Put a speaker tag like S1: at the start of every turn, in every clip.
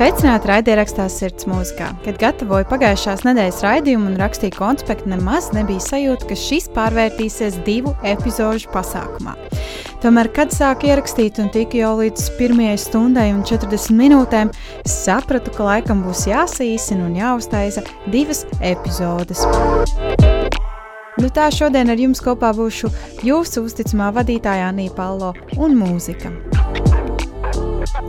S1: Sveicināti raidierakstā Sirds mūzikā. Kad gatavoju pagājušās nedēļas raidījumu un rakstīju konspektu, nemaz nebija sajūta, ka šis pārvērtīsies divu epizodu pasākumā. Tomēr, kad sāku ierakstīt un tiku jau līdz pirmajai stundai un 40 minūtēm, es sapratu, ka laikam būs jāsīsina un jāuztaisa divas epizodes. Nu tā šodien ar jums kopā būšu jūsu uzticamā vadītāja Anija Palo un mūzika.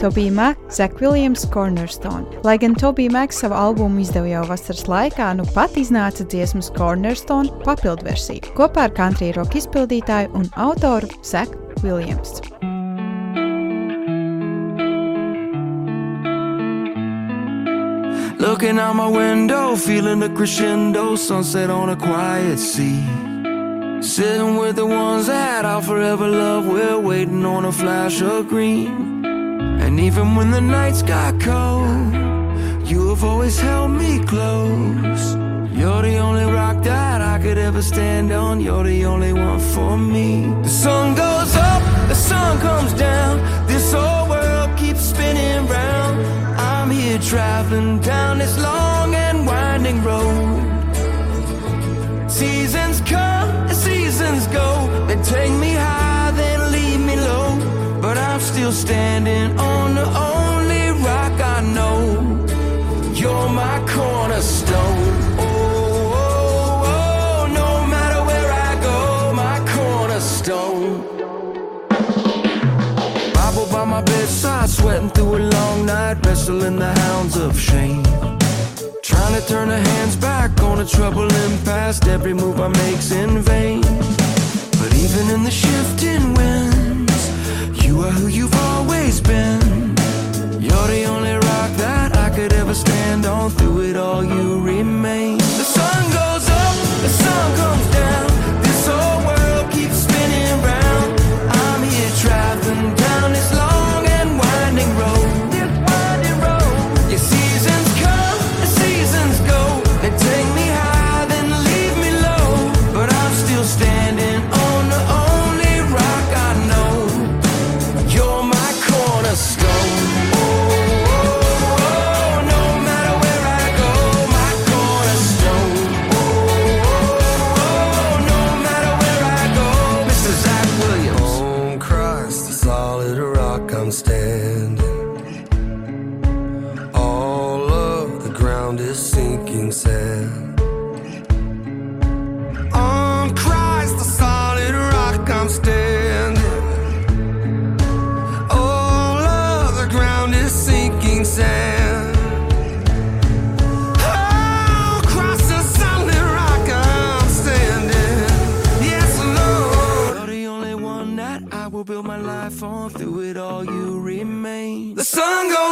S1: Tobija Maka, Zek Williams, Cornerstone. Lai gan Tobija Maka savu albumu izdeva jau vasaras laikā, nu pat iznāca dziesmas Cornerstone papildversija kopā ar country rock izpildītāju un autoru Zek Williams.
S2: Looking out my window, feeling the crescendo, sunset on a quiet sea. Sitting with the ones that I'll forever love, we're waiting on a flash of green. Even when the nights got cold, you have always held me close. You're the only rock that I could ever stand on. You're the only one for me. The sun goes up, the sun comes down. This whole world keeps spinning round. I'm here traveling down this long and winding road. Seasons come and seasons go. They take me high, still standing on the only rock I know. You're my cornerstone. Oh, oh, oh, no matter where I go, my cornerstone. Bible by my bedside, sweating through a long night, wrestling the hounds of shame. Trying to turn the hands back on a troubling past, every move I make's in vain. But even in the shifting winds, you are who you've always been. You're the only rock that I could ever stand on. Through it all, you remain. The sun goes up, the sun comes
S3: ground is sinking sand. On Christ, the solid rock I'm standing. All of the ground is sinking sand. Oh, Christ, the solid rock I'm standing. Yes, Lord.
S2: You're the only one that I will build my life on. Through it all, you remain. The sun goes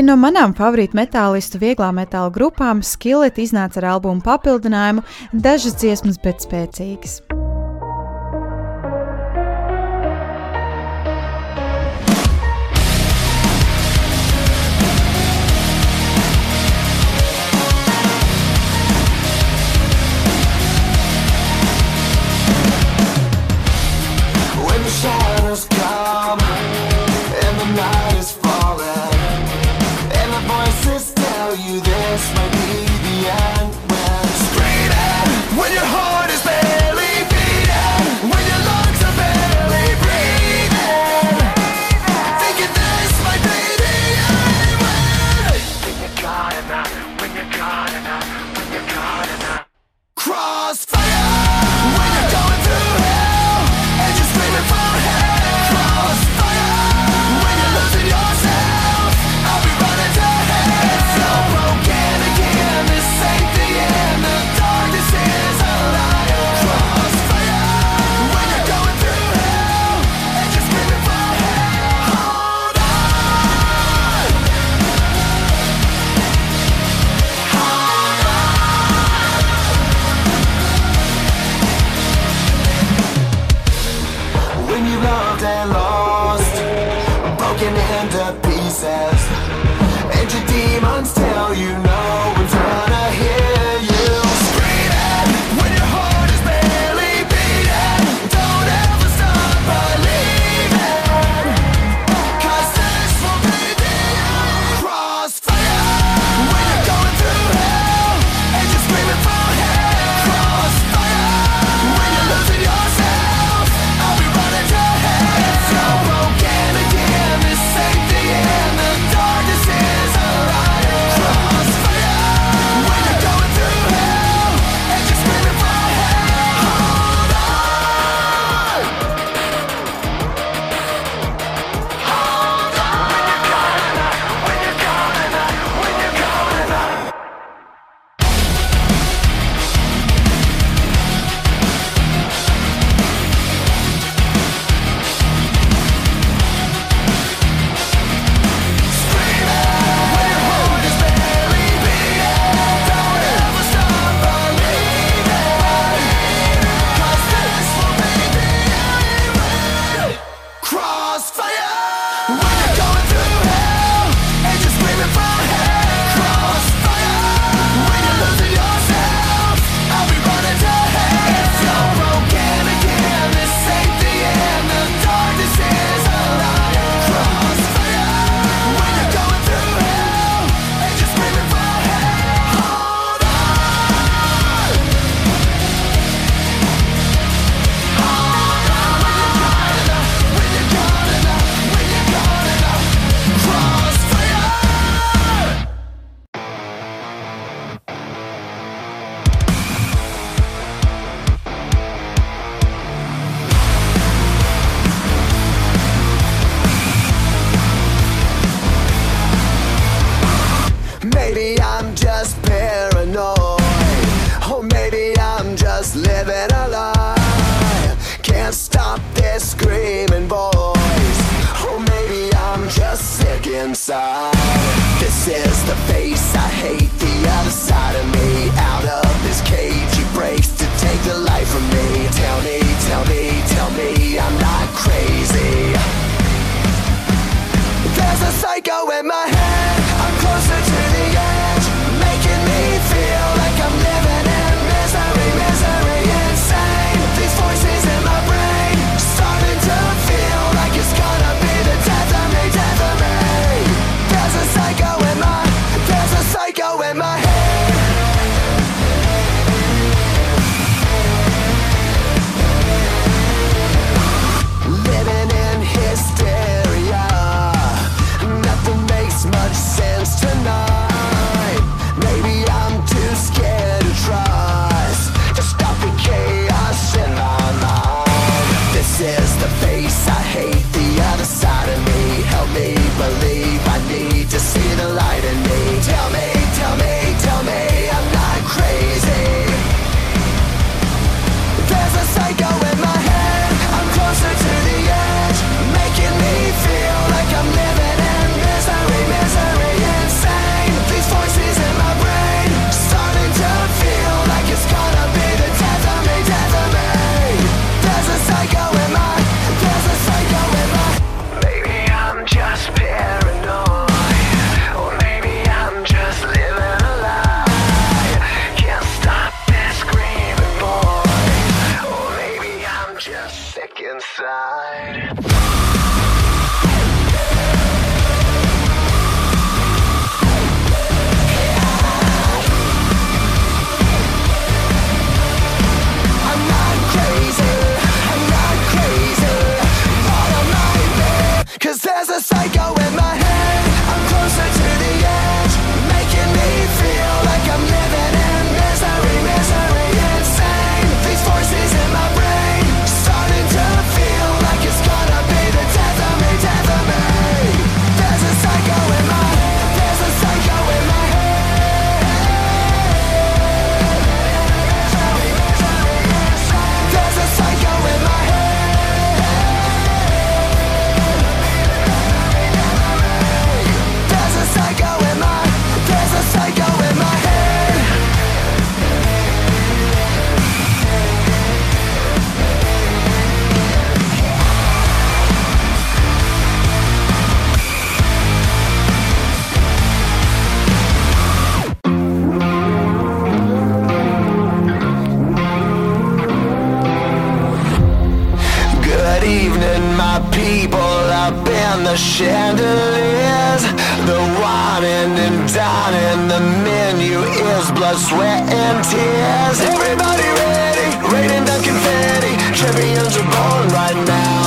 S1: Viena no manām favorītu metālistu vieglā metāla grupām, Skillet, iznāca ar albumu papildinājumu, dažas dziesmas, bet spēcīgas.
S4: sick inside. crazy, I'm not crazy, but I'm Cause there's a psycho and the chandeliers The whining and dining The
S5: menu is blood, sweat and tears. Everybody ready, raining down confetti. Champions are born right now.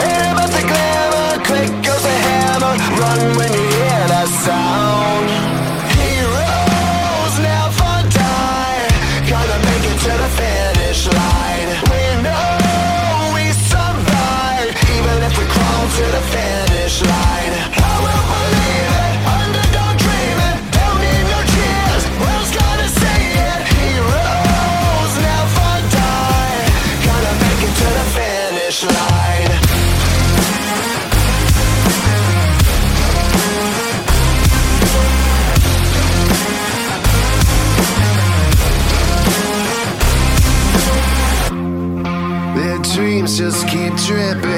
S5: Hate about the glamour, click goes the hammer. Run when you hear that sound.
S6: drip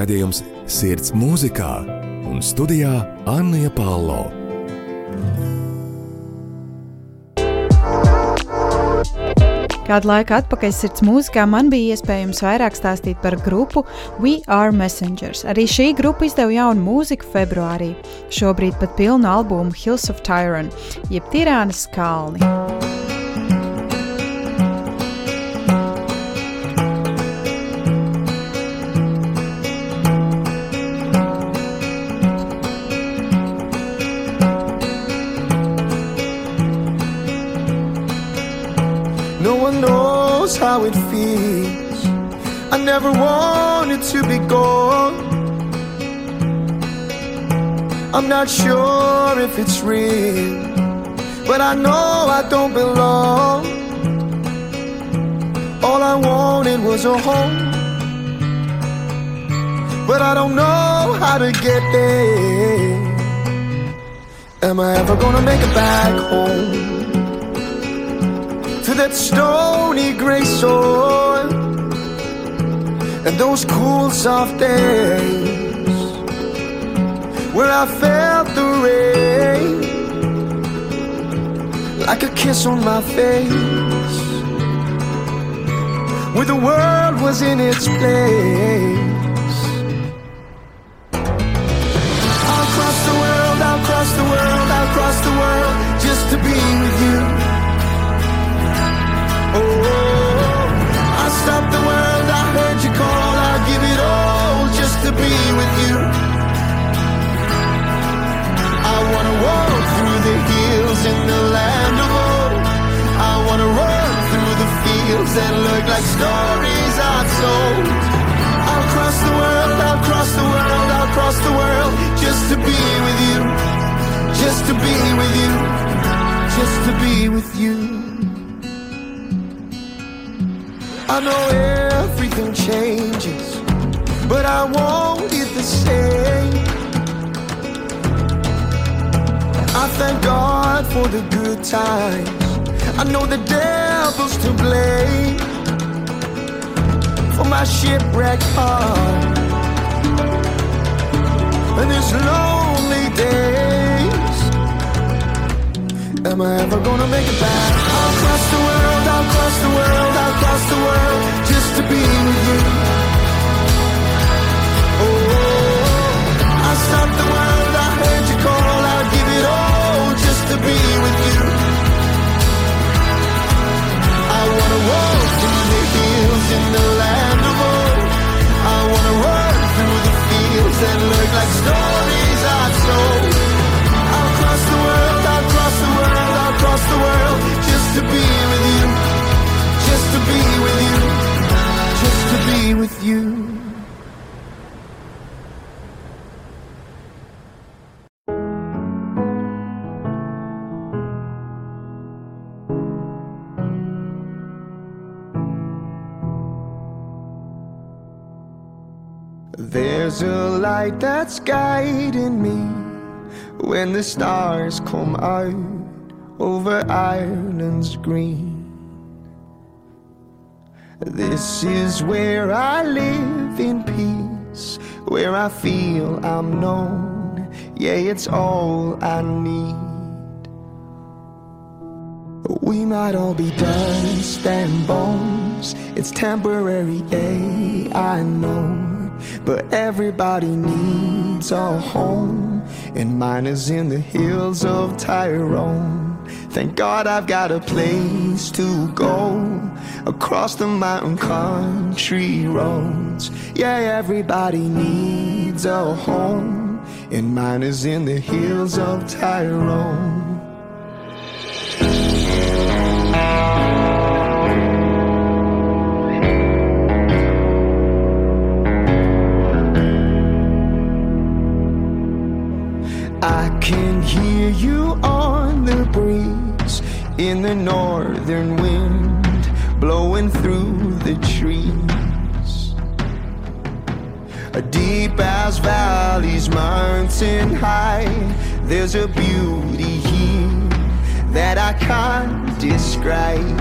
S6: redzējums Sirds mūzikā un studijā Anna Palo.
S1: Kādu laiku atpakaļ sirds mūzikā man bija iespējams vairāk stāstīt par grupu We Are Messengers. Arī šī grupa izdeva jaunu mūziku februārī, šobrīd pat pilnu albumu Hills of Tyron, jeb Tirānas kalni.
S4: I never wanted to be gone. I'm not sure if it's real, but I know I don't belong. All I wanted was a home, but I don't know how to get there. Am I ever gonna make it back home? to that stony gray soil and those cool soft days where I felt the rain like a kiss on my face where the world was in its place. Hills in the land of old. I wanna run through the fields that look like stories I've told. I'll cross the world, I'll cross the world, I'll cross the world just to be with you. Just to be with you. Just to be with you. I know everything changes, but I won't it the same. God for the good times. I know the devil's to blame for my shipwrecked heart and these lonely days. Am I ever gonna make it back? I'll cross the world, I'll cross the world, I'll cross the world just to be with you. Wanna walk through the in the land of. I wanna run through the fields that look like stories I told. I'll cross the world, I'll cross the world, I'll cross the world just to be with you. Just to be with you. Just to be with you. Light that's guiding me when the stars come out over Ireland's green. This is where I live in peace, where I feel I'm known. Yeah, it's all I need. We might all be dust and bones. It's temporary, yeah, I know. But everybody needs a home, and mine is in the hills of Tyrone. Thank God I've got a place to go across the mountain country roads. Yeah, everybody needs a home, and mine is in the hills of Tyrone. hear you on the breeze in the northern wind blowing through the trees. A deep as valleys, mountain high, there's a beauty here that I can't describe.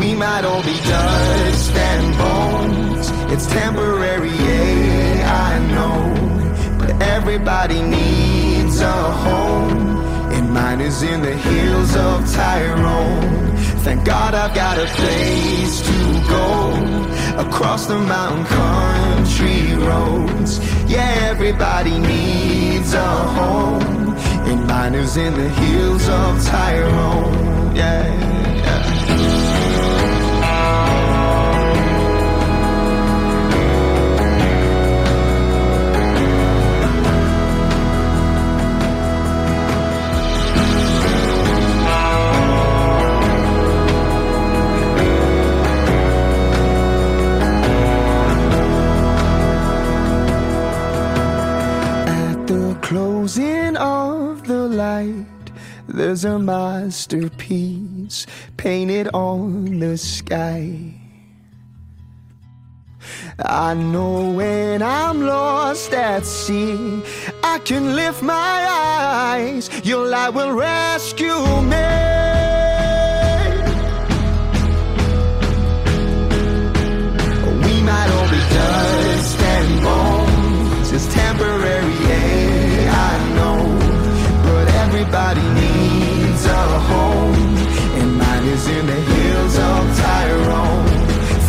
S4: We might all be dust and bones. It's temporary, yeah, I know. But everybody needs needs a home, and mine is in the hills of Tyrone. Thank God I've got a place to go across the mountain country roads. Yeah, everybody needs a home, and mine is in the hills of Tyrone. Yeah. yeah. There's a masterpiece painted on the sky. I know when I'm lost at sea, I can lift my eyes. Your light will rescue me. We might all be dust and bones. It's temporary, a home. And mine is in the hills of Tyrone.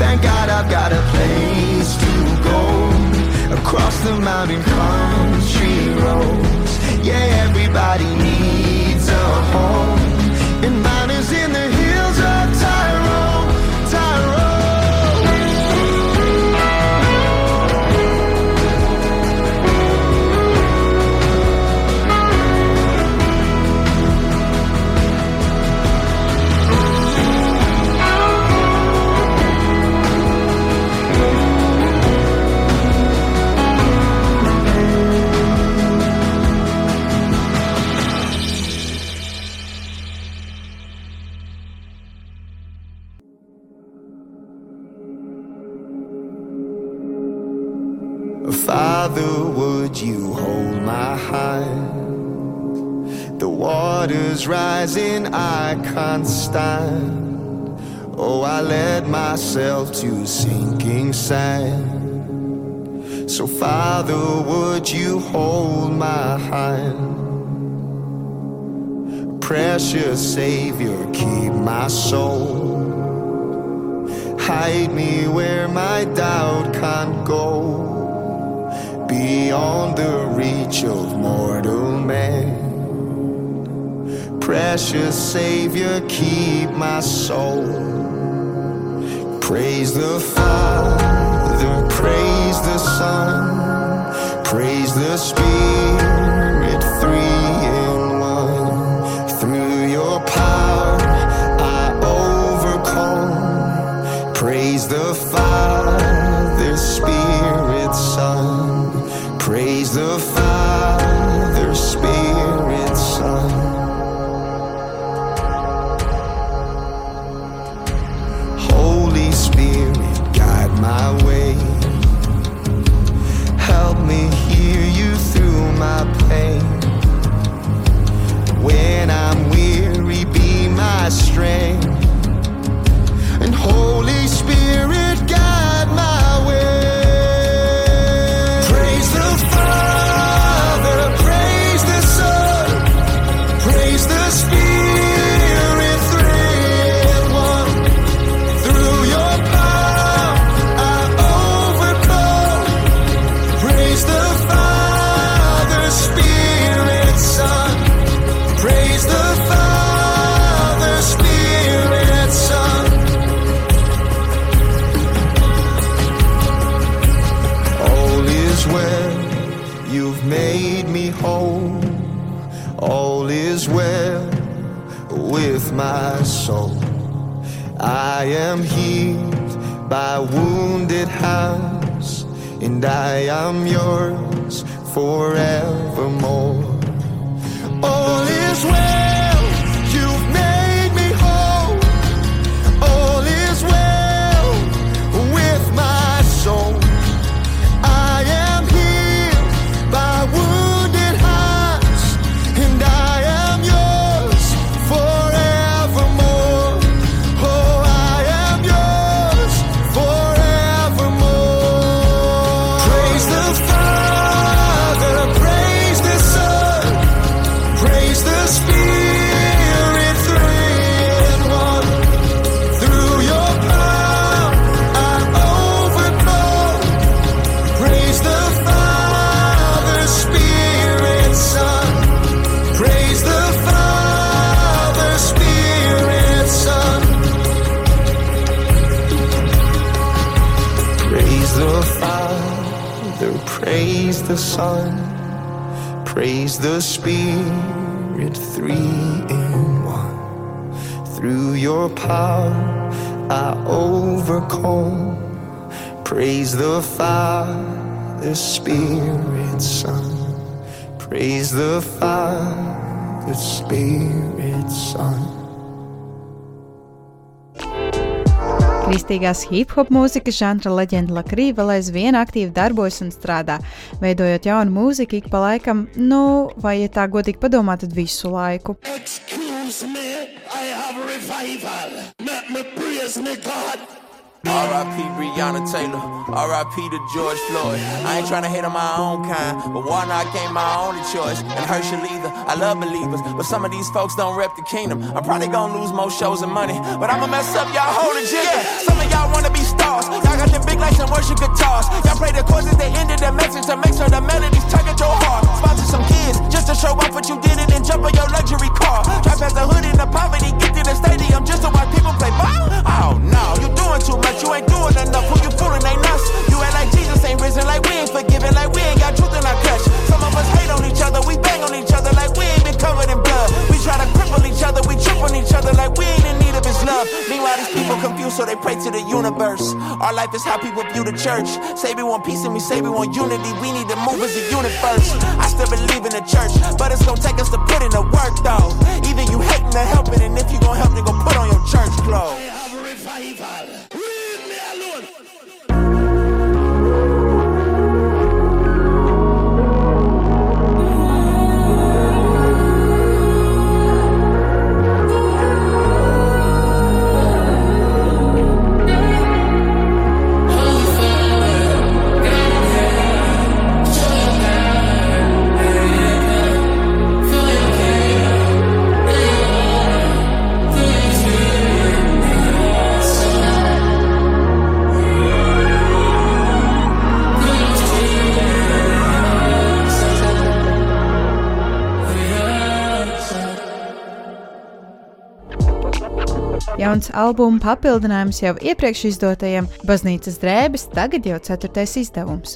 S4: Thank God I've got a place to go. Across the mountain country roads. Yeah, everybody needs a home. And mine is in the Father, would you hold my hand? The water's rising, I can't stand. Oh, I led myself to sinking sand. So, Father, would you hold my hand? Precious Savior, keep my soul. Hide me where my doubt can't go beyond the reach of mortal man. Precious Savior, keep my soul. Praise the Father, praise the Son, praise the Spirit, three in one. Through your power, I overcome. Praise the Father, I am the Son, praise the Spirit, three in one. Through your power, I overcome. Praise the Father, the Spirit, Son. Praise the Father, the Spirit, Son.
S7: Kristīgās hip-hop mūzikas žanra leģenda Lakrī vēl aizvien aktīvi darbojas un strādā, veidojot jaunu mūziku ik pa laikam, nu, vai, ja tā godīgi padomā, tad visu laiku.
S8: Excuse me, I have revival. Let me praise me God.
S1: R.I.P. Breonna Taylor. R.I.P. to George Floyd. I ain't tryna hate on my own kind, but Warnock ain't my only choice. And Herschel either. I love believers, but some of these folks don't rep the kingdom. I'm probably gonna lose more shows and money, but I'ma mess up y'all whole agenda. Some of y'all wanna be stars. Y'all got them big lights and worship guitars. Y'all play the chords at the end of the message to make sure the melodies tug at your heart. Sponsor some kids just to show off what you did it and jump on your luxury car. Drive past the hood in the poverty, get to the stadium just to watch people play ball. Oh no, you doing too much, you ain't doing enough. Who you fooling ain't us. You act like Jesus ain't risen, like we ain't forgiven, like we ain't got truth in our clutch. Some of us hate on each other, we bang on each other like we ain't been covered in blood. We try to cripple each other, we trip on each other like we ain't in need of his love. Meanwhile, these people confused, so they pray to the universe. Our life is how people view the church. Say we want peace and we say we want unity. We need to move as a unit first. I still believe in the church, but it's gonna take us to put in the work though. Either you hating or helping, and if you gon' help, then go put on your church clothes.
S7: Jauns albuma papildinājums jau iepriekš izdotajam Baznīcas drēbes, tagad jau ceturtais izdevums.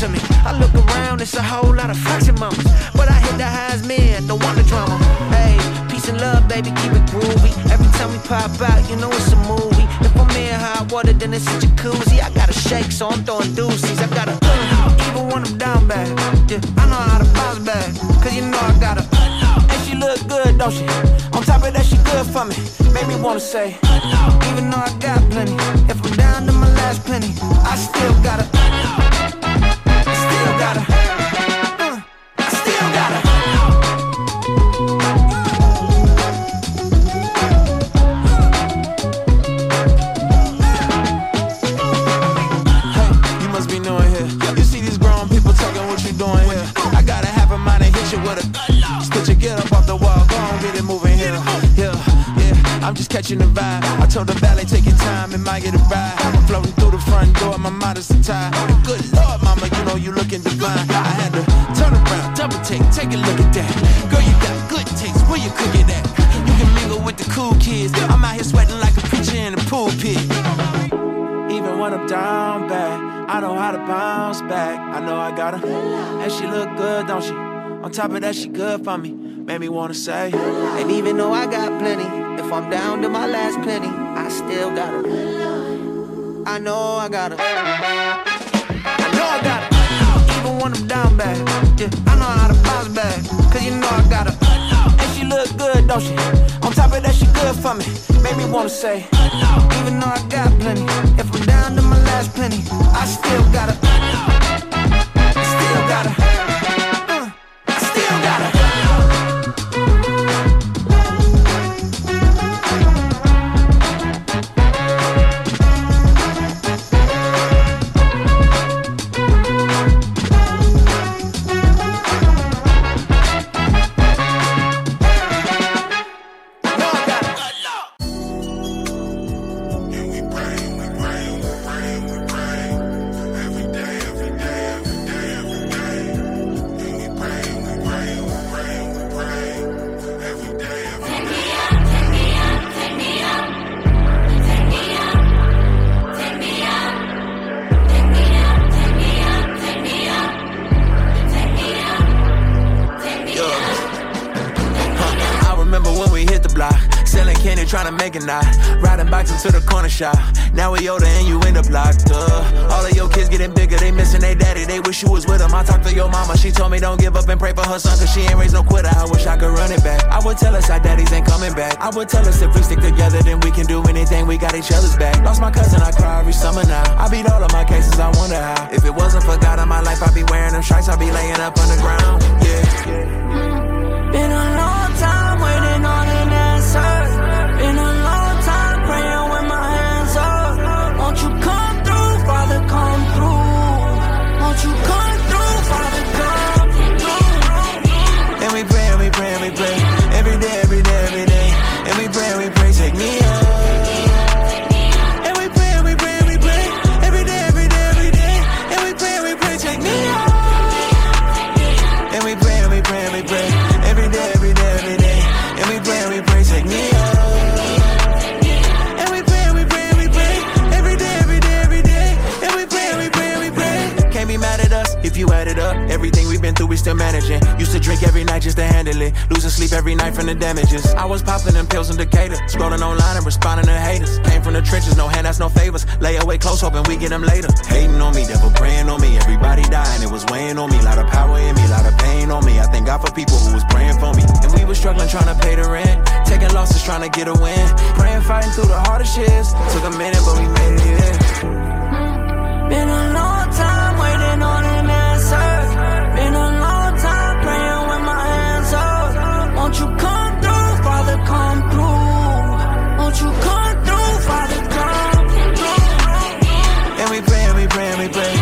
S1: to me. Topping that
S7: she good for me, made me wanna say.
S9: And even though I got plenty, if I'm down to my last penny, I still
S7: got her.
S9: I know I got her. I know I got her. Even when I'm down bad, yeah, I know how to bounce back. Cause you know I got her.
S7: And she look good, don't she? On top of that, she good for me, made me wanna say.
S9: Even though I got plenty, if I'm down to my last penny, I still got her.
S7: shot. Now we older and you end up locked up. All of your kids getting bigger, they missing their daddy. They wish you was with them. I talked to your mama, she told me don't give up and pray for her son, cause she ain't raised no quitter. I wish I could run it back. I would tell us our daddies ain't coming back. I would tell us if we stick together, then we can do anything. We got each other's back. Lost my cousin, I cry every summer now. I beat all of my cases, I wonder how. If it wasn't for God in my life, I'd be wearing them stripes, I'd be laying up
S9: on the ground. Yeah. Been a long
S7: still managing. Used to drink every night just to handle it. Losing sleep every night from the damages. I was popping them pills in Decatur. Scrolling online and responding to haters. Came from the trenches, no handouts, no favors. Lay away close, hoping we get them later. Hating on me, devil praying on me. Everybody dying, it was weighing on me. Lot of power in me, lot of pain on me. I thank God for people who was praying for me. And we was struggling trying to pay the rent. Taking losses, trying to get a win. Praying, fighting through the hardest shits. Took a minute, but we made it here.
S9: Been Won't you come through, Father, come through? Won't you come through, Father, come through?
S7: And we pray and we pray and we pray.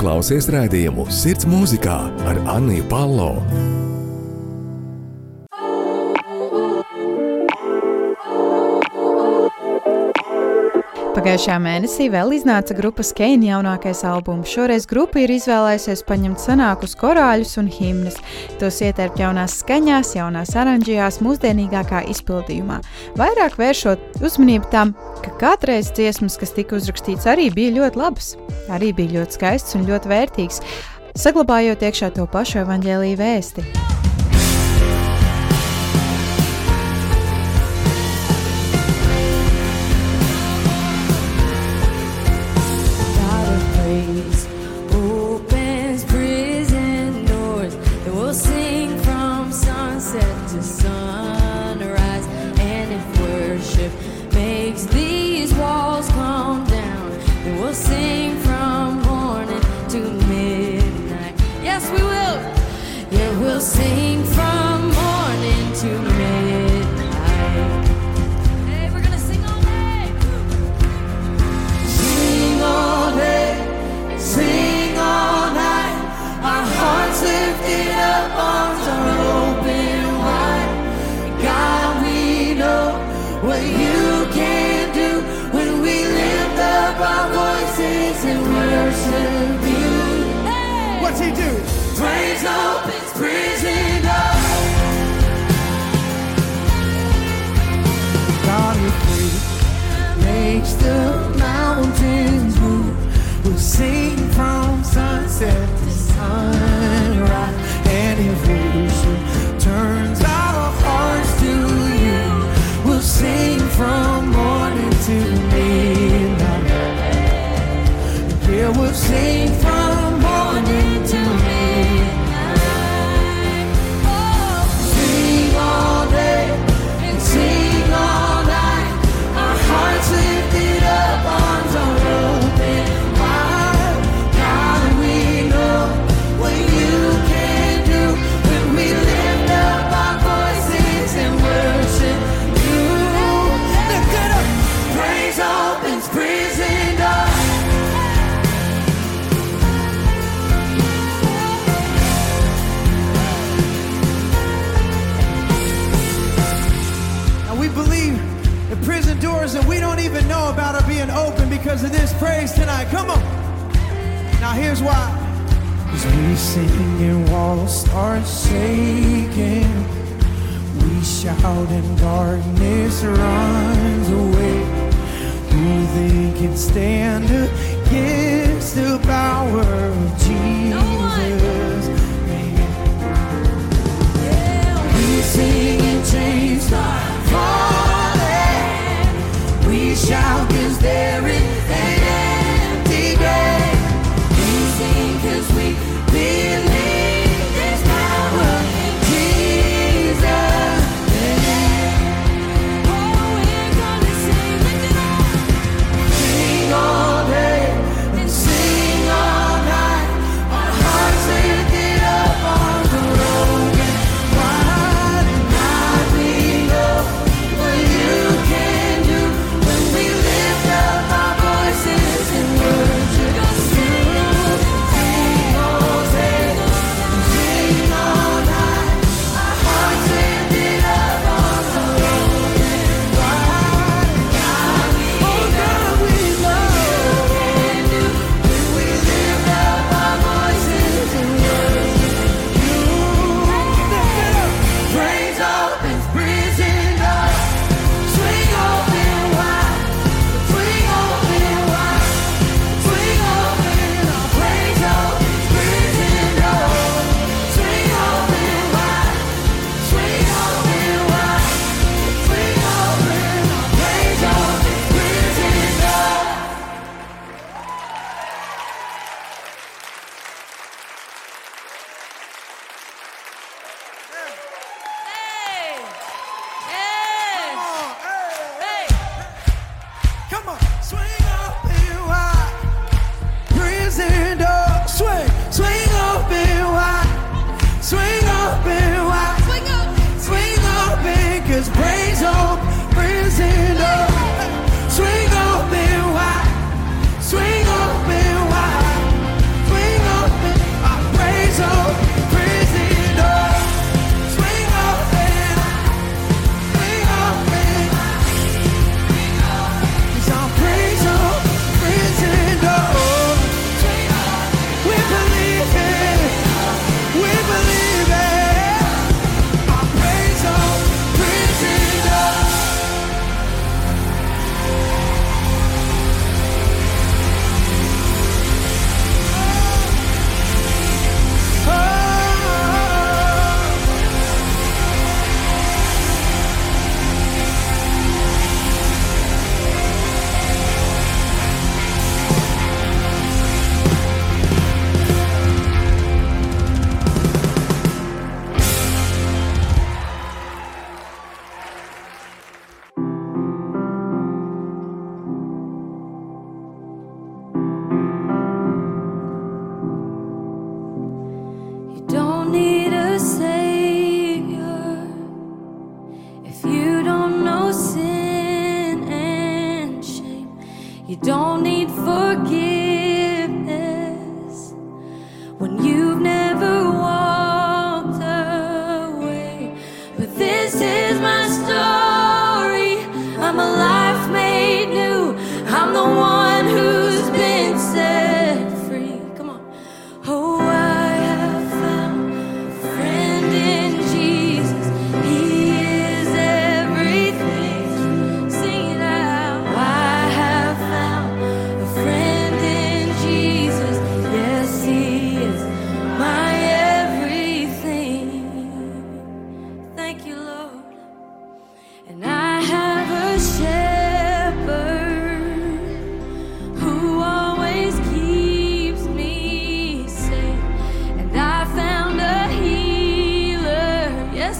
S6: Klausies raidījumu Sirds mūzikā ar Anniju Palo?
S10: Pagājušajā mēnesī vēl iznāca grupas Keina jaunākais albums. Šoreiz grupa ir izvēlējusies paņemt senākus korāļus un himnas, tos ietērpt jaunās skaņās, jaunās oranžijās, mūsdienīgākā izpildījumā. Vairāk vēršot uzmanību tam, ka kādreiz dziesmas, kas tika uzrakstīts, arī bija ļoti labas, arī bija ļoti skaists un ļoti vērtīgs, saglabājot iekšā to pašu evaņģēlīju vēsti.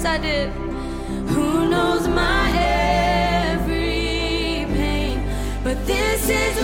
S9: yes
S11: Who
S10: knows my every pain? But
S7: this is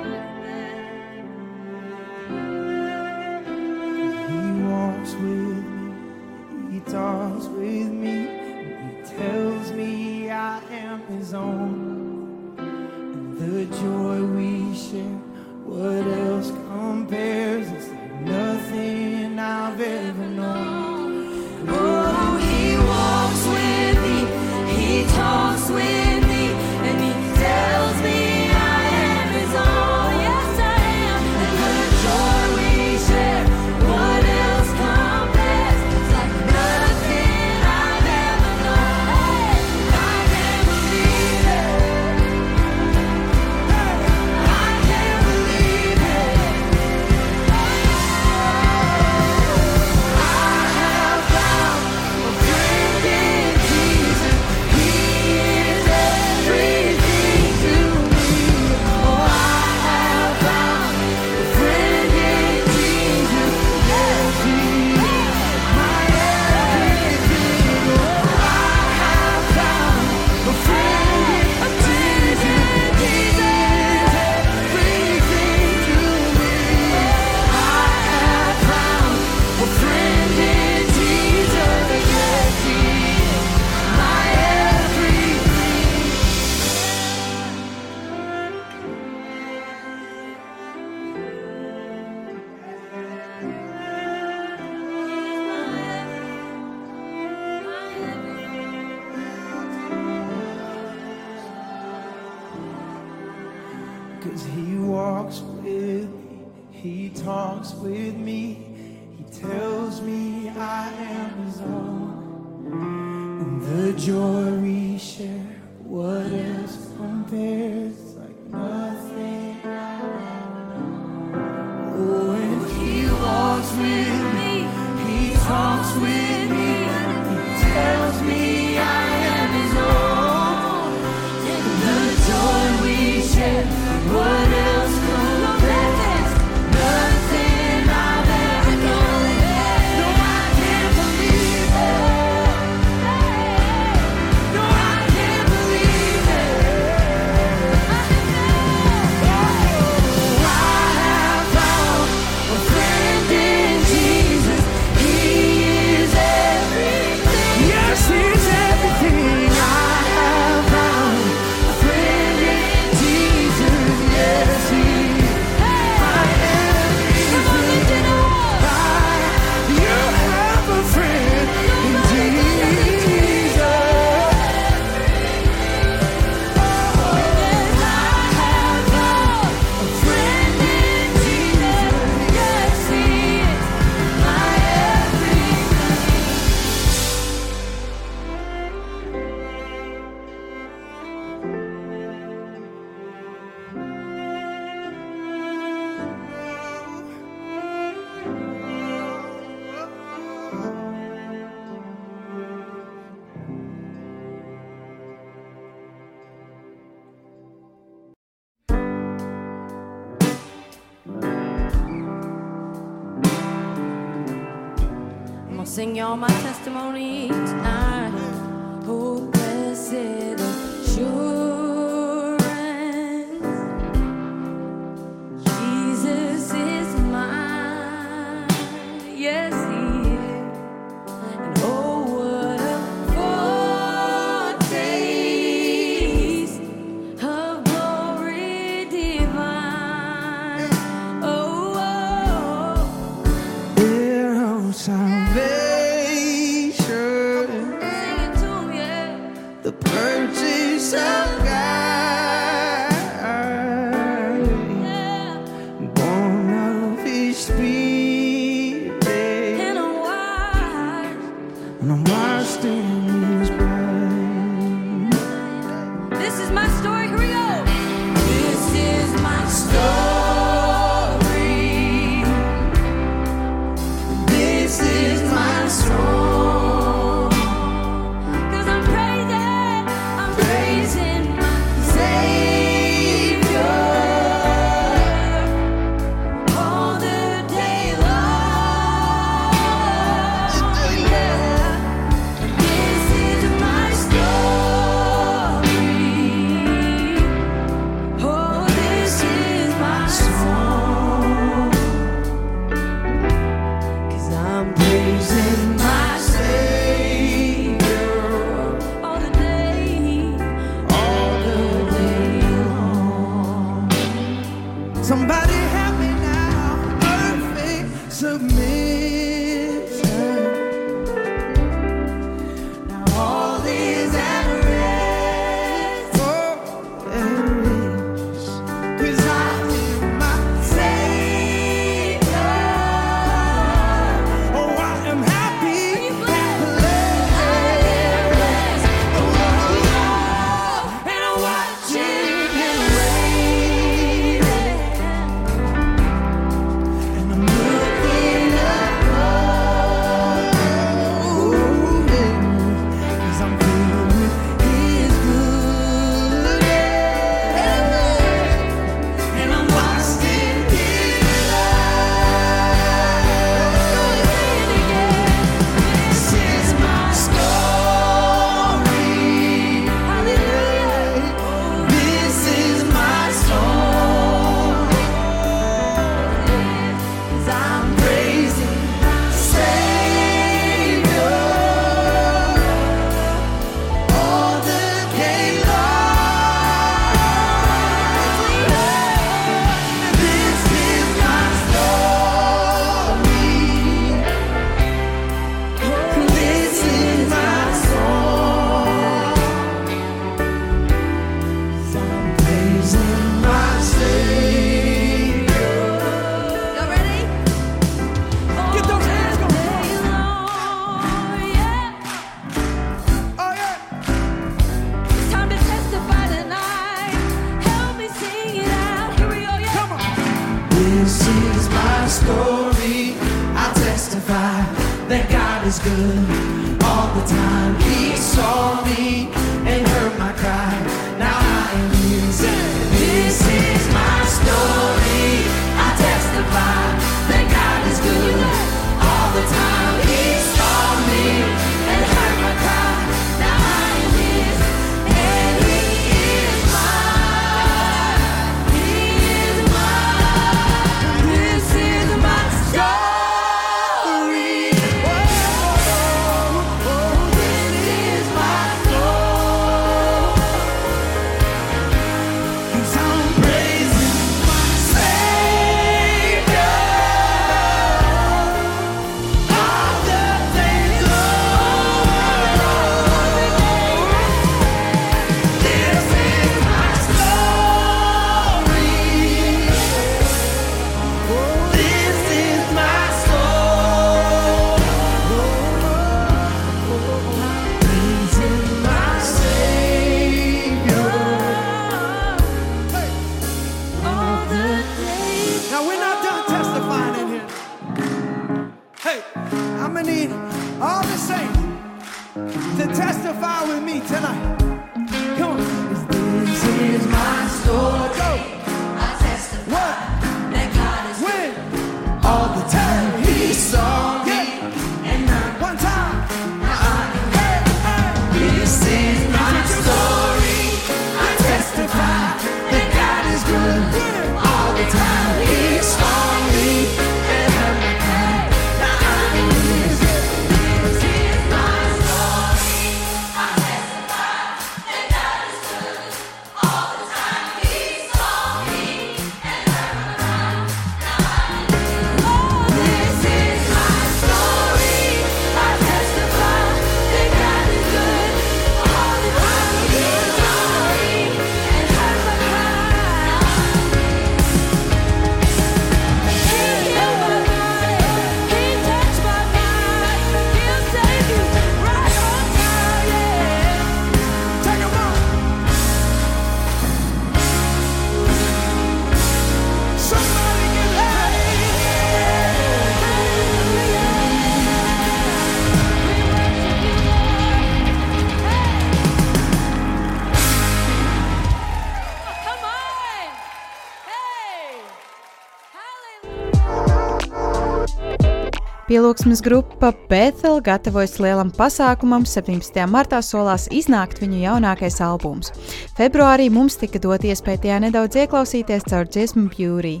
S1: Pielūgsmes grupa Bethel gatavojas lielam pasākumam, 17. martā solās iznākt viņu jaunākais albums. Februārī mums tika dot iespēja tajā nedaudz ieklausīties caur dziesmu Beauty.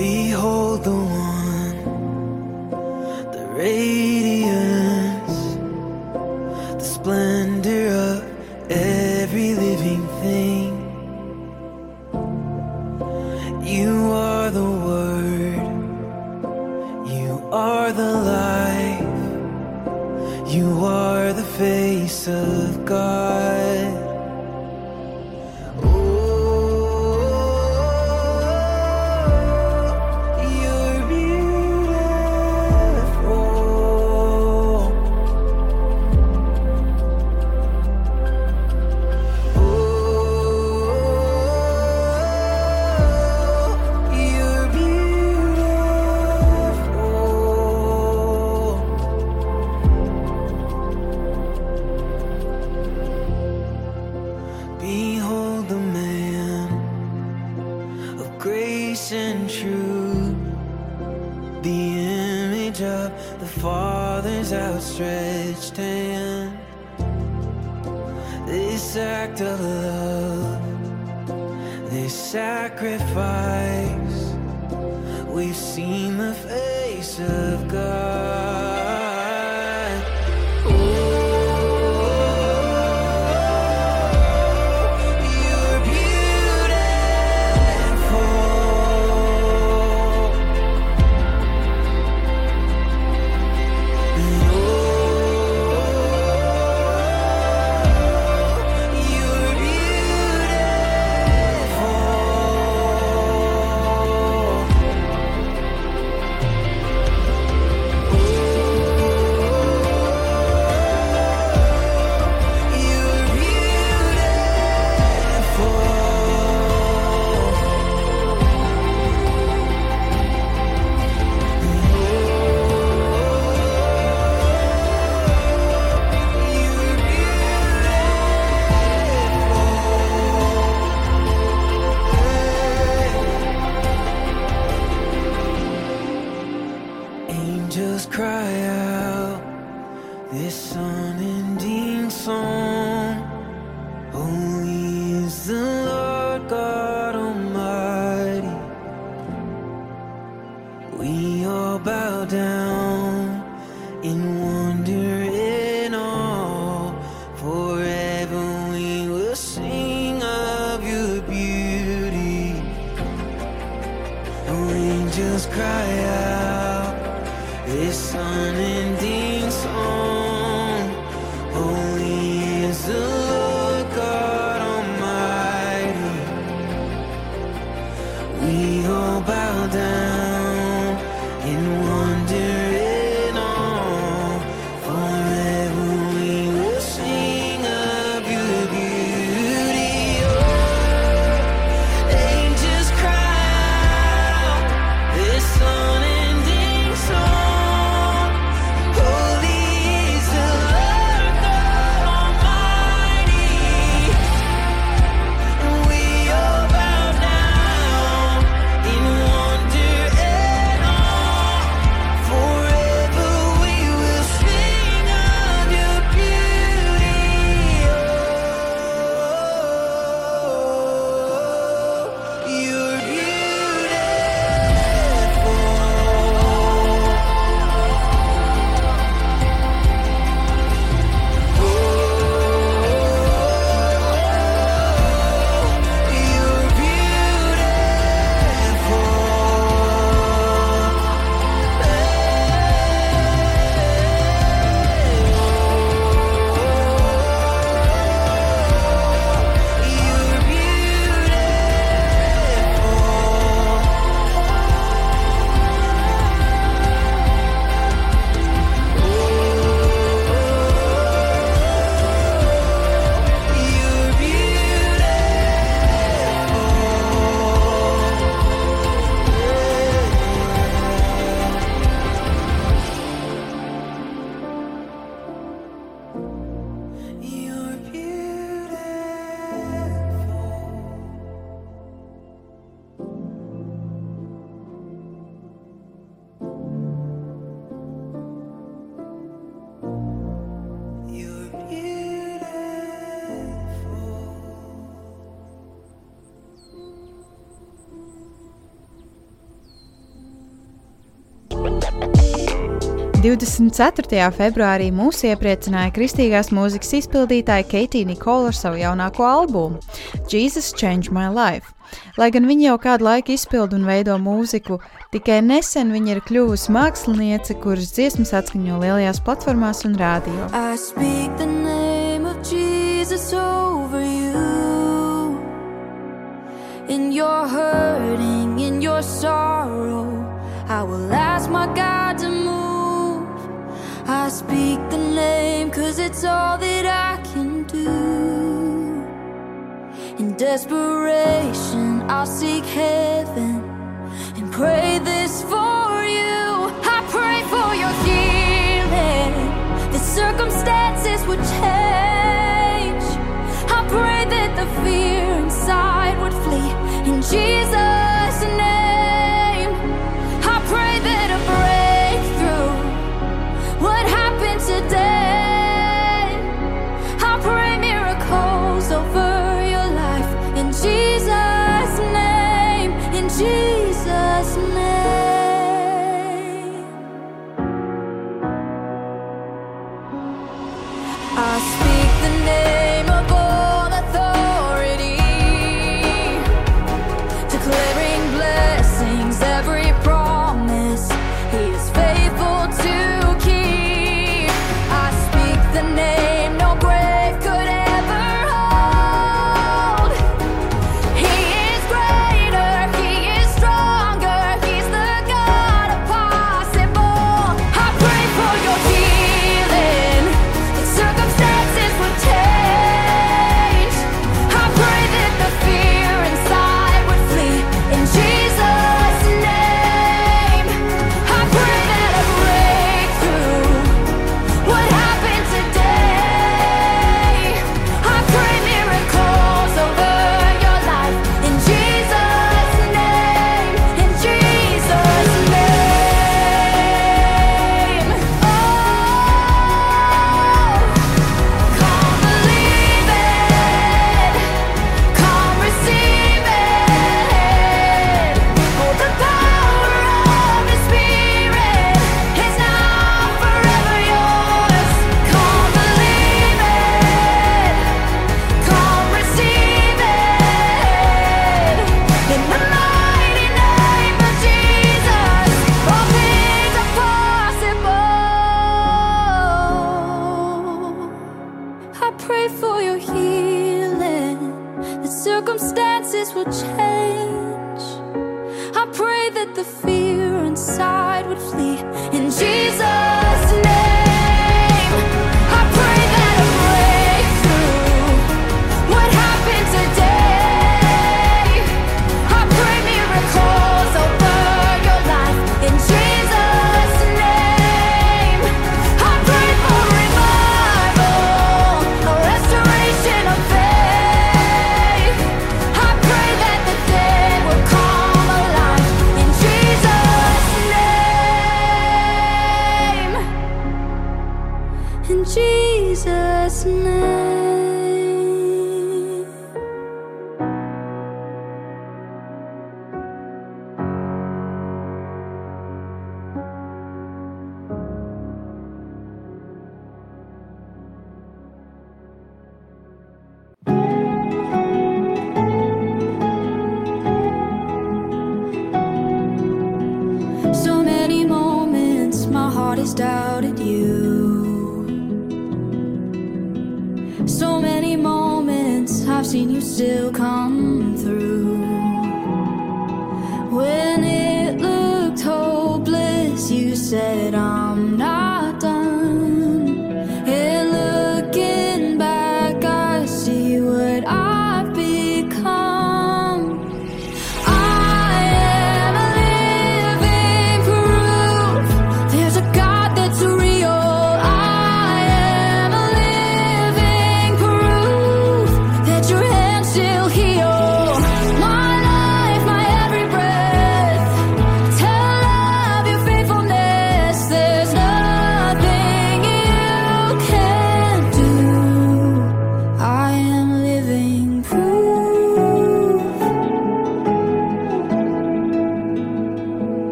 S12: Behold the one, the radiance, the splendor of every living thing. You are the Word, are the life, you are the face of God. Sacrifice, we've seen the face of God.
S1: 24. februārī mūs iepriecināja kristīgās mūzikas izpildītāja Keitija Nikola ar savu jaunāko albumu Jesus Change My Life. Lai gan viņa jau kādu laiku izpild un veido mūziku, tikai nesen viņa ir kļuvusi māksliniece, kuras dziesmas atskaņo lielajās platformās un rādio.
S10: You, in your hurting, in your sorrow, I will ask my God to I speak the name cause it's all that I can do. In desperation I'll seek heaven And pray this for you. I pray for your healing The circumstances would change. I pray that the fear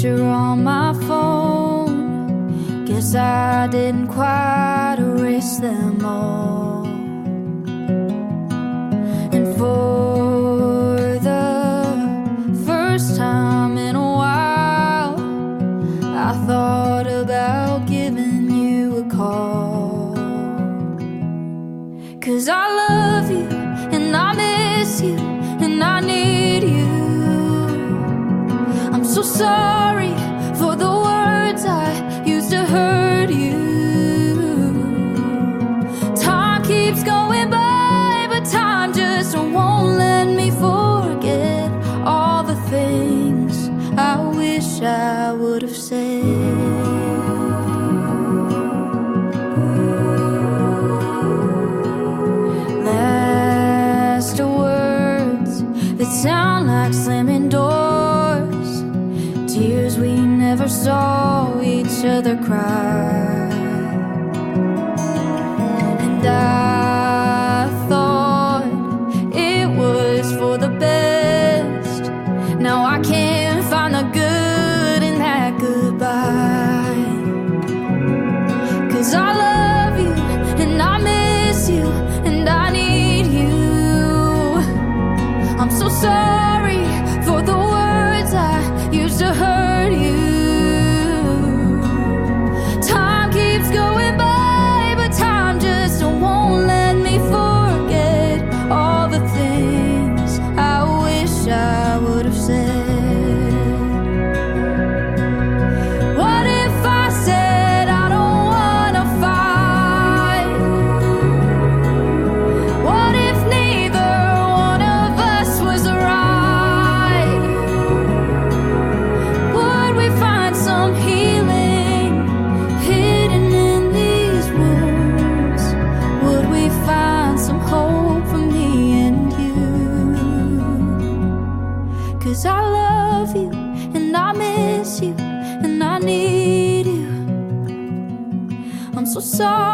S10: picture on my phone. Guess I didn't quite erase them all. And for the first time in a while, I thought about giving you a call. Cause I love you and I miss you and I need you. I'm so sorry. song.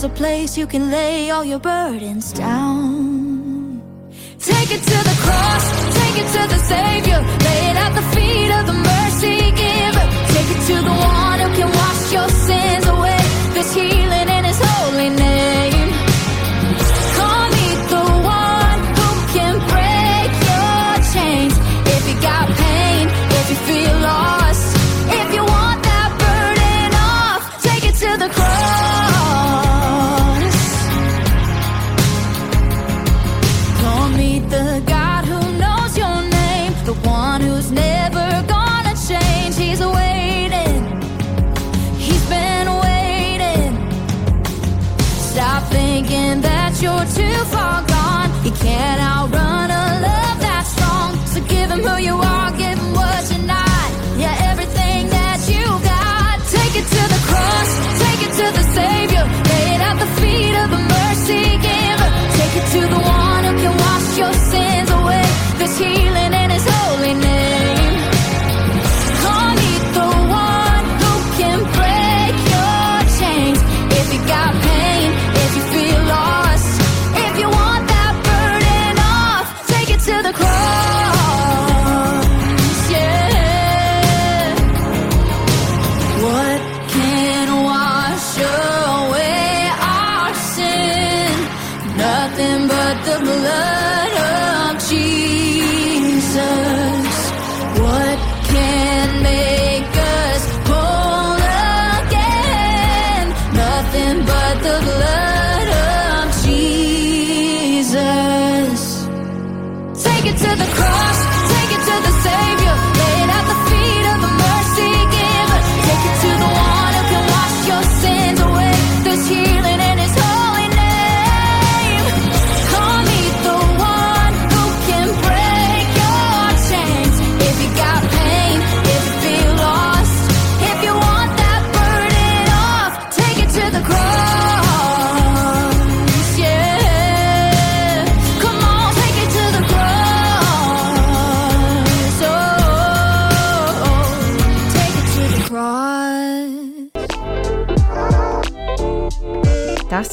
S10: There's a place you can lay all your burdens down. Take it to the cross, take it to the Savior, lay it at the feet of the mercy giver. Take it to the one who can wash your sins away. There's healing in His
S1: holiness.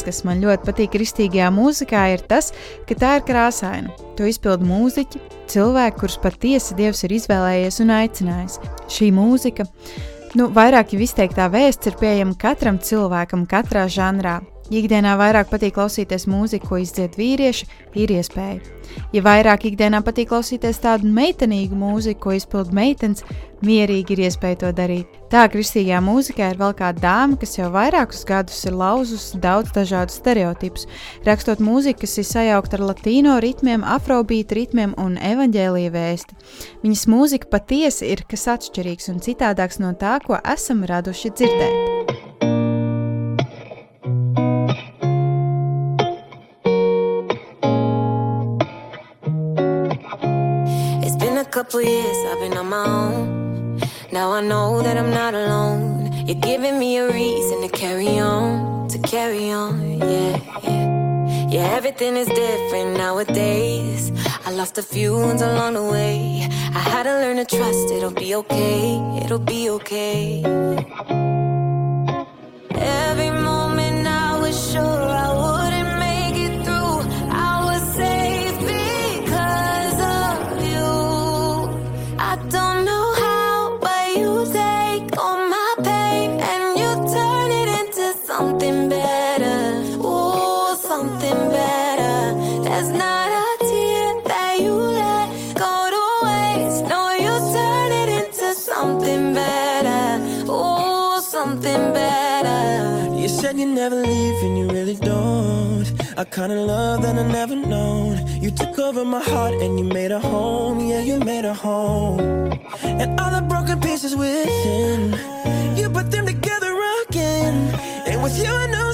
S1: Kas man ļoti patīk kristīgajā mūzikā, ir tas, ka tā ir krāsaina. To izpilda mūziķi, cilvēki, kurus patiesi Dievs ir izvēlējies un aicinājis. Šī mūzika, nu, vairāk jau izteiktā vēsts ir pieejama katram cilvēkam, katrā žanrā. Ikdienā vairāk patīk klausīties mūziku, ko izdzied vīrieši, ir iespēja. Ja vairāk ikdienā patīk klausīties tādu meitenīgu mūziku, ko izpilda meitenes, mierīgi ir iespēja to darīt. Tā kristīgajā mūzikā ir vēl kāda dāma, kas jau vairākus gadus ir lauzusi daudz dažādu stereotipus, rakstot mūziku, kas ir sajaukta ar latīno ritmiem, afrobeat ritmiem un evaņģēlīja vēsti. Viņas mūzika patiesi ir kas atšķirīgs un citādāks no tā, ko esam raduši dzirdēt.
S9: Couple years I've been on my own. Now I know that I'm not alone. You're giving me a reason to carry on, to carry on, yeah, yeah. Yeah, everything is different nowadays. I lost a few ones along the way. I had to learn to trust it'll be okay, it'll be okay.
S12: Kind of love that I never known. You took over my heart and you made a home. Yeah, you made a home. And all the broken pieces within, you put them together again. And with you, a new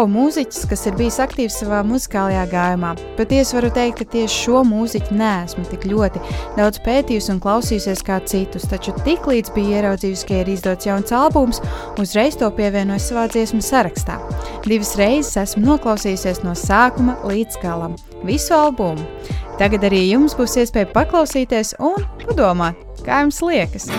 S1: šovu mūziķis, kas ir bijis aktīvs savā muzikālajā gājumā. Patiesi varu teikt, ka tieši šo mūziķu neesmu tik ļoti daudz pētījusi un klausījusies kā citus, taču tiklīdz bija ieraudzījusi, ka ir izdots jauns albums, uzreiz to pievienoju savā dziesmu sarakstā. Divas reizes esmu noklausījusies no sākuma līdz galam visu albumu. Tagad arī jums būs iespēja paklausīties un padomāt, kā jums liekas.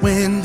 S7: when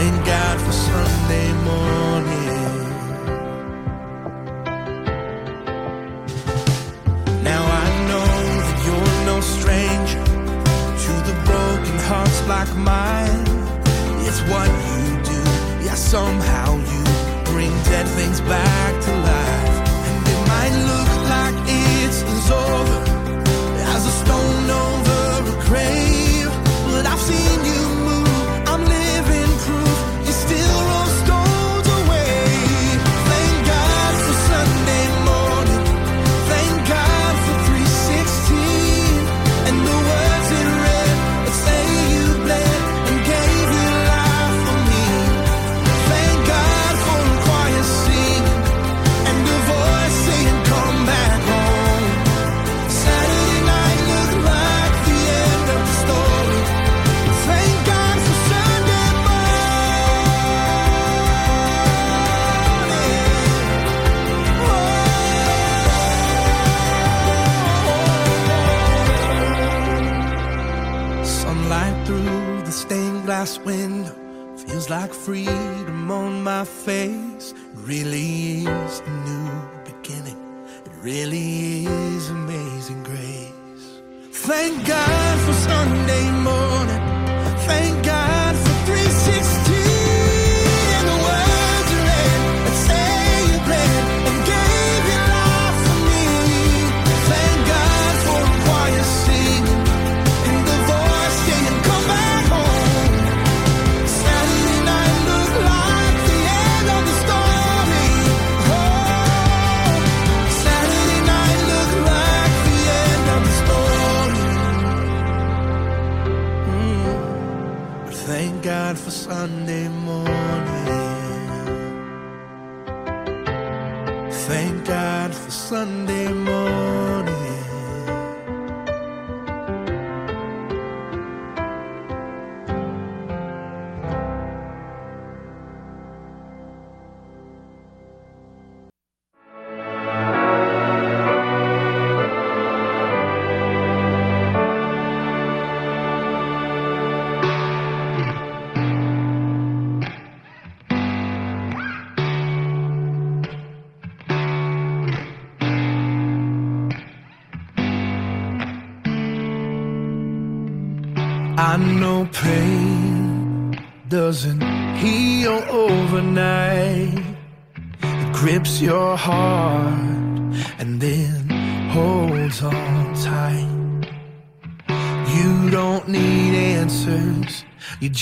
S7: thank God for Sunday morning. Now I know that you're no stranger to the broken hearts like mine. It's what you do, yeah, somehow you bring dead things back to life. freedom on my face. It really is a new beginning. It really is amazing grace. Thank God for Sunday morning.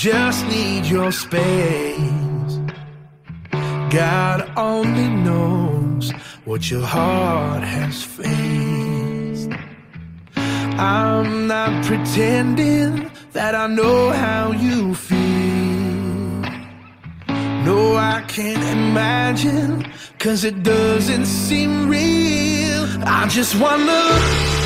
S7: Just need your space. God only knows what your heart has faced. I'm not pretending that I know how you feel. No, I can't imagine, cause it doesn't seem real. I just wanna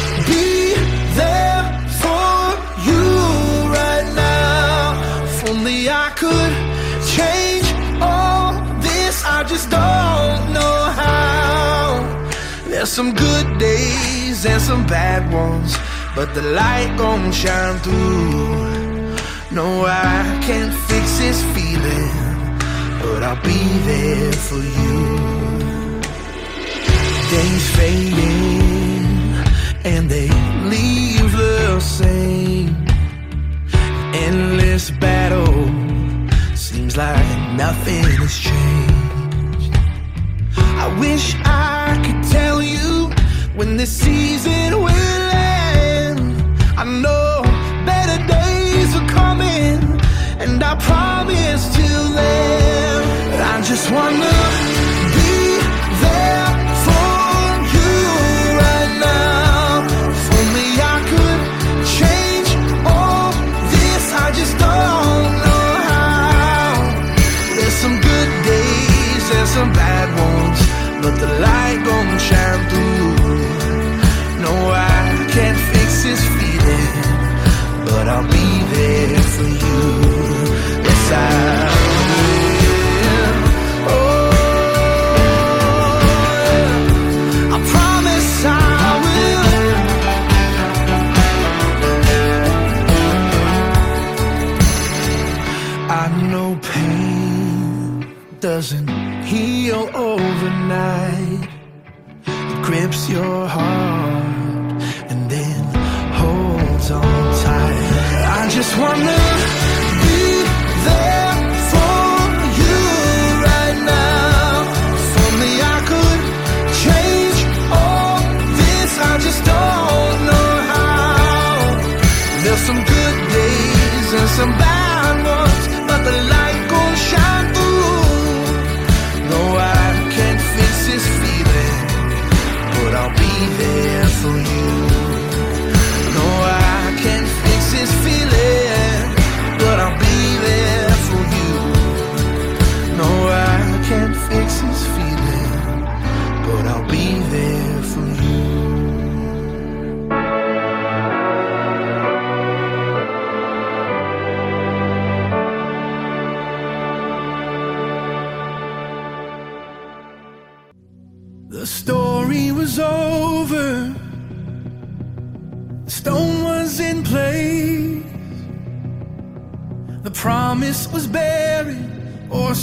S7: some good days and some bad ones, but the light gon' shine through. No, I can't fix this feeling, but I'll be there for you. Days fading and they leave the same. Endless battle seems like nothing has changed. I wish I could tell you when this season will end. I know better days are coming, and I promise till then. I just wanna be there for you right now. If only I could change all this, I just don't know how. There's some good days and some bad ones, but the light gon' shine through. No, I can't fix this feeling, but I'll be there for you. Yes, I your heart and then holds on tight. I just wanna be there for you right now. If only I could change all this, I just don't know how. There's some good days and some bad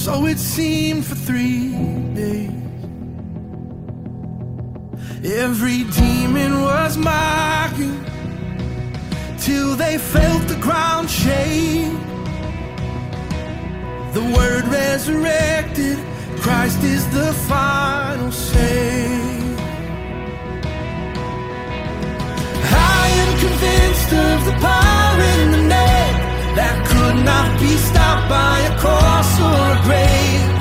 S7: so it seemed for three days. Every demon was mocking till they felt the ground shake. The word resurrected, Christ is the final say. I am convinced of the power in the name that could not be stopped by cross or a grave.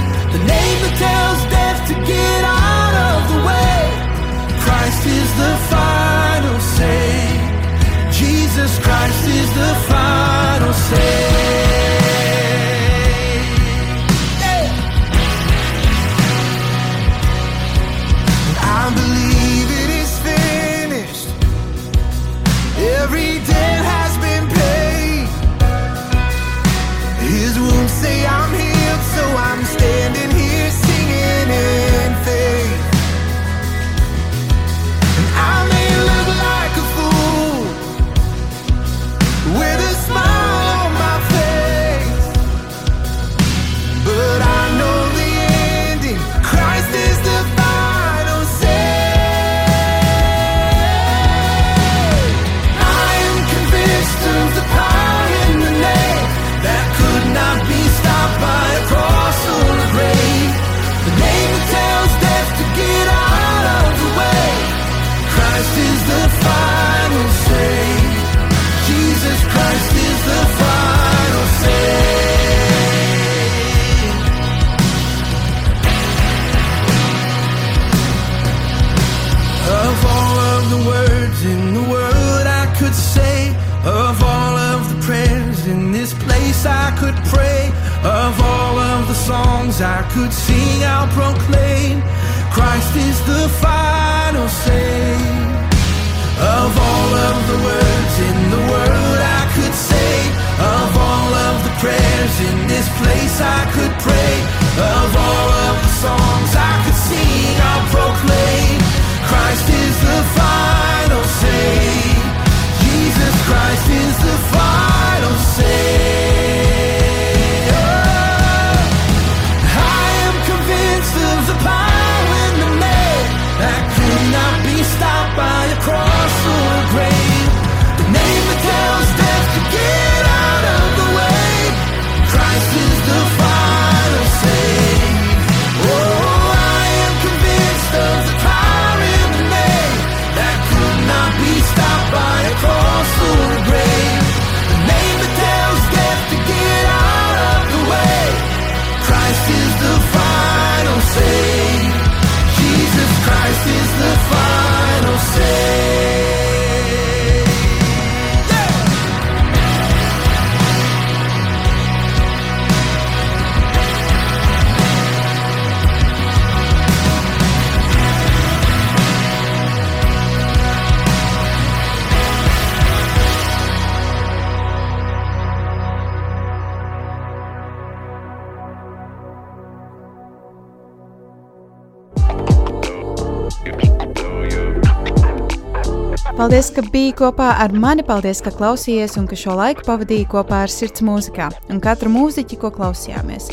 S1: kopā ar mani. Paldies, ka klausījāties un ka šo laiku pavadīji kopā ar sirds mūzikā un katru mūziķi, ko klausījāmies.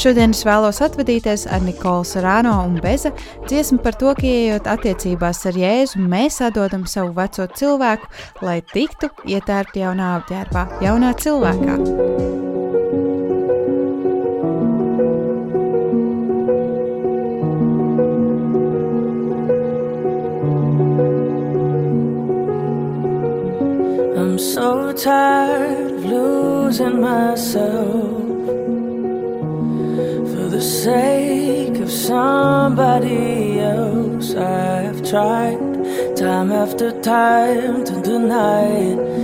S1: Šodien es vēlos atvadīties ar Nikolu Sarāno un Beza dziesmu par to, ka ieejot attiecībās ar Jēzu, mēs atdodam savu veco cilvēku, lai tiktu ietērpti jaunā apģērbā, jaunā cilvēkā.
S10: tired of losing myself for the sake of somebody else. I've tried time after time to deny it.